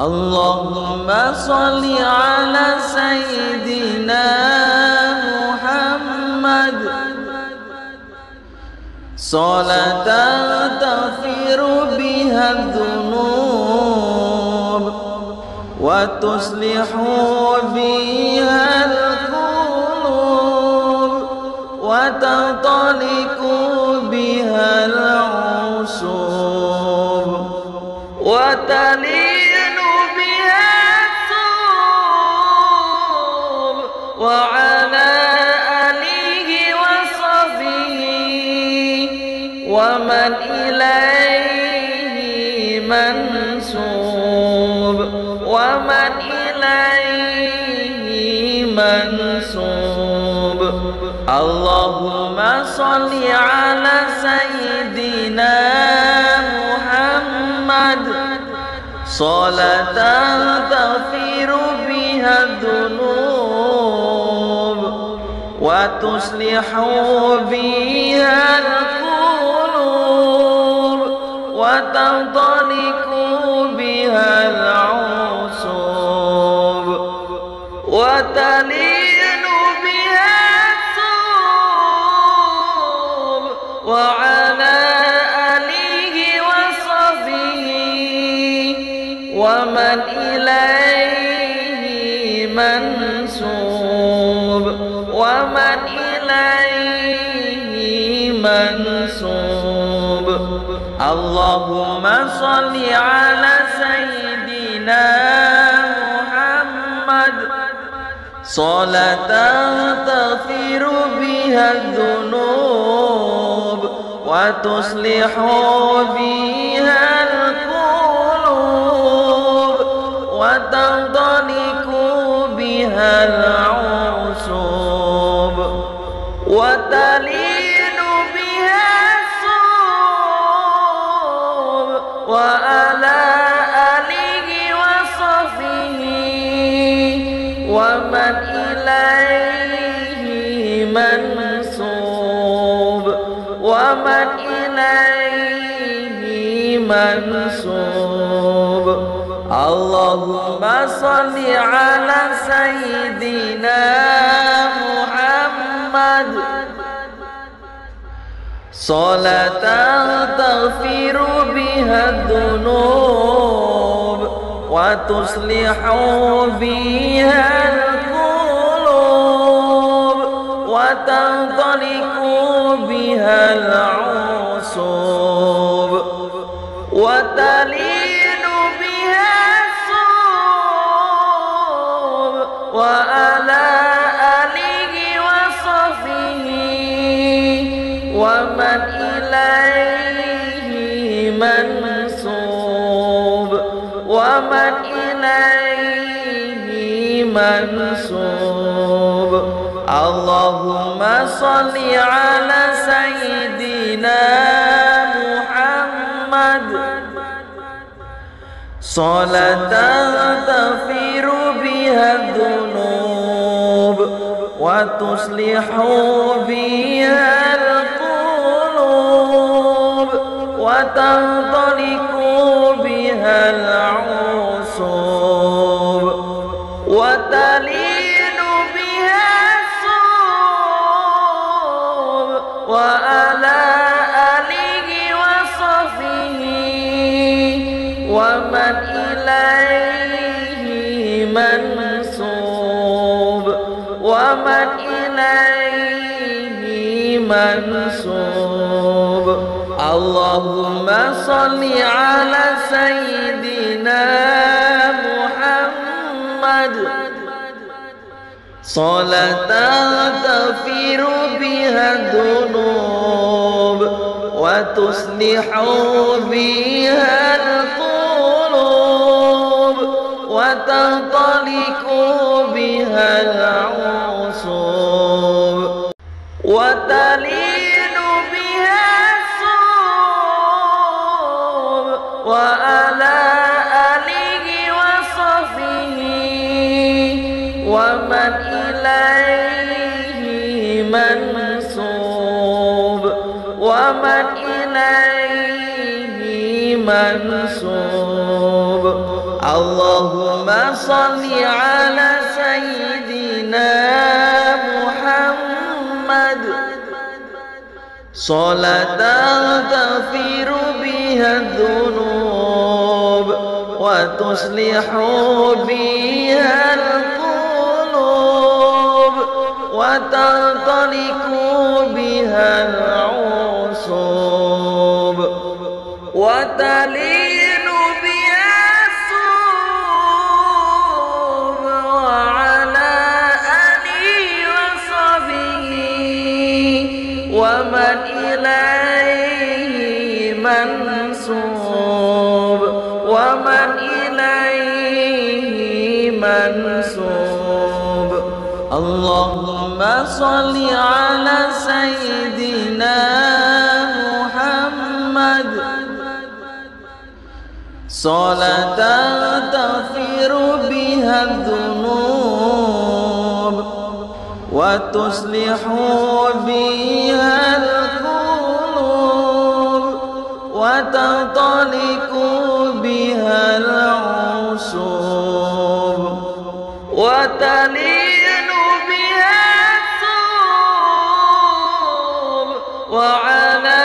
اللهم صل على سيدنا محمد. صلاة تغفر بها الذنوب وتصلح بها القلوب وتنطلق ومن إليه منسوب. اللهم صل على سيدنا محمد. صلاة تغفر بها الذنوب وتصلح بها القلوب وتنطلق اللهم صل على سيدنا محمد. صلاة تغفر بها الذنوب وتصلح بها ومن إليه منسوب ومن إليه منسوب اللهم صل على سيدنا محمد. صلاة تغفر بها الذنوب. وتصلح بها القلوب وتنطلق بها العصوب وتلين بها الصوب وعلى منسوب اللهم صل على سيدنا محمد. صلاة تغفر بها الذنوب وتصلح بها القلوب وتنطلق بها العصوب اللهم صل على سيدنا محمد. صلاة تغفر بها الذنوب وتصلح بها القلوب وتنطلق بها العصوب وتلين وعلى آله وصحبه ومن إليه منسوب ومن إليه منسوب اللهم صل على سيدنا صلاة تغفر بها الذنوب وتصلح بها القلوب وتنطلق بها العصوب وتلي ومن إليه منسوب اللهم صل على سيدنا محمد. صلاة تغفر بها الذنوب. وتصلح بها وتنطلق بها العصوب وتلين بها الثوب وعلى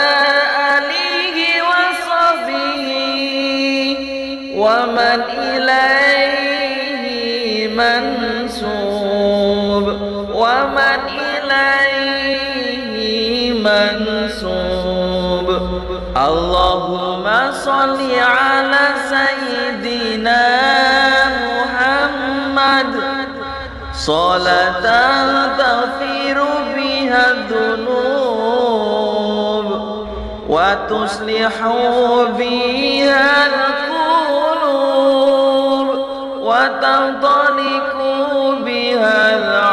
آله وصحبه. ومن إليه منسوب ومن إليه منسوب اللهم صل على سيدنا محمد. صلاة تغفر بها الذنوب وتصلح بها القلوب وتنطلق بها العصوب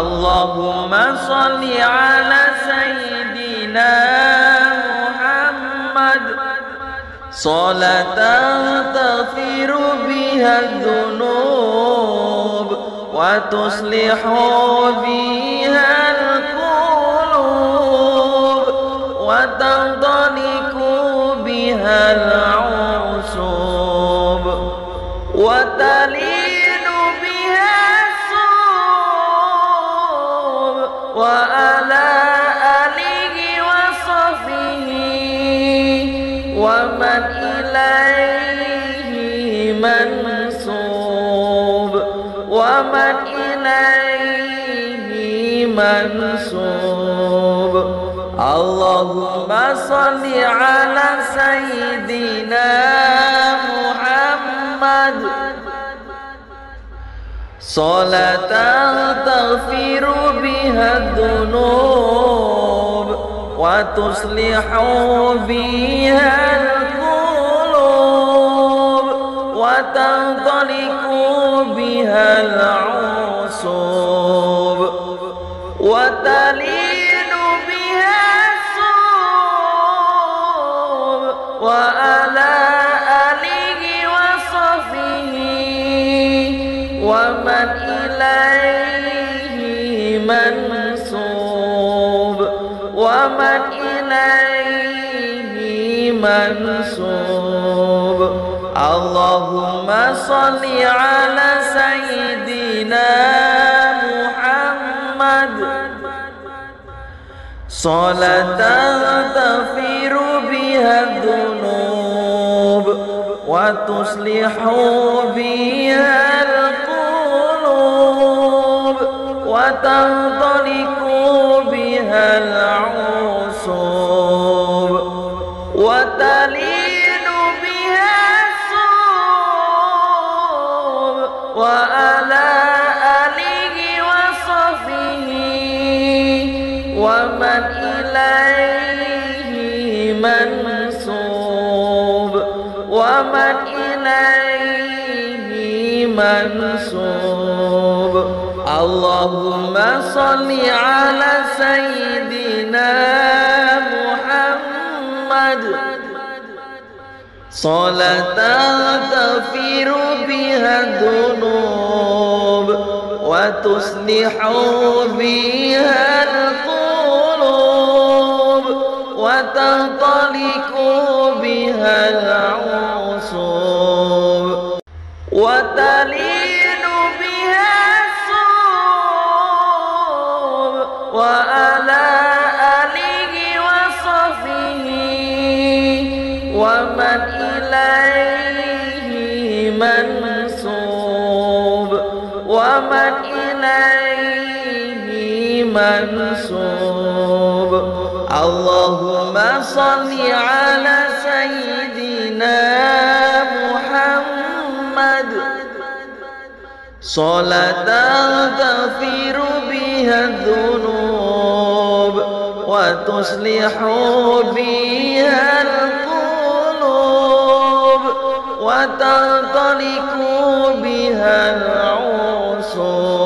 اللهم صل على سيدنا محمد. صلاة تغفر بها الذنوب وتصلح بها القلوب وتنطلق بها العصوب وعلى آله وصحبه ومن إليه منسوب ومن إليه منسوب اللهم صل على سيدنا صلاة تغفر بها الذنوب وتصلح بها القلوب وتنطلق بها العصوب وتلين اللهم صل على سيدنا محمد صلاة تغفر بها الذنوب وتصلح بها القلوب وتنطلق بها العصوب ومن إليه منسوب اللهم صل على سيدنا محمد. صلاة تغفر بها الذنوب وتصلح بها القلوب وتنطلق بها العصوب منسوب اللهم صل على سيدنا محمد. صلاة تغفر بها الذنوب وتصلح بها القلوب وتنطلق بها العصوب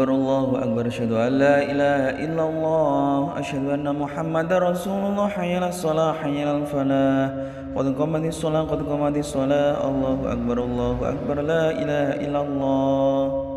أكبر. الله أكبر. أشهد أن لا إله إلا الله. أشهد أن محمد رسول الله. حي على الصلاة حي على الفلاح. قد قامت الصلاة قد قامت الصلاة. الله أكبر. الله أكبر. لا إله إلا الله.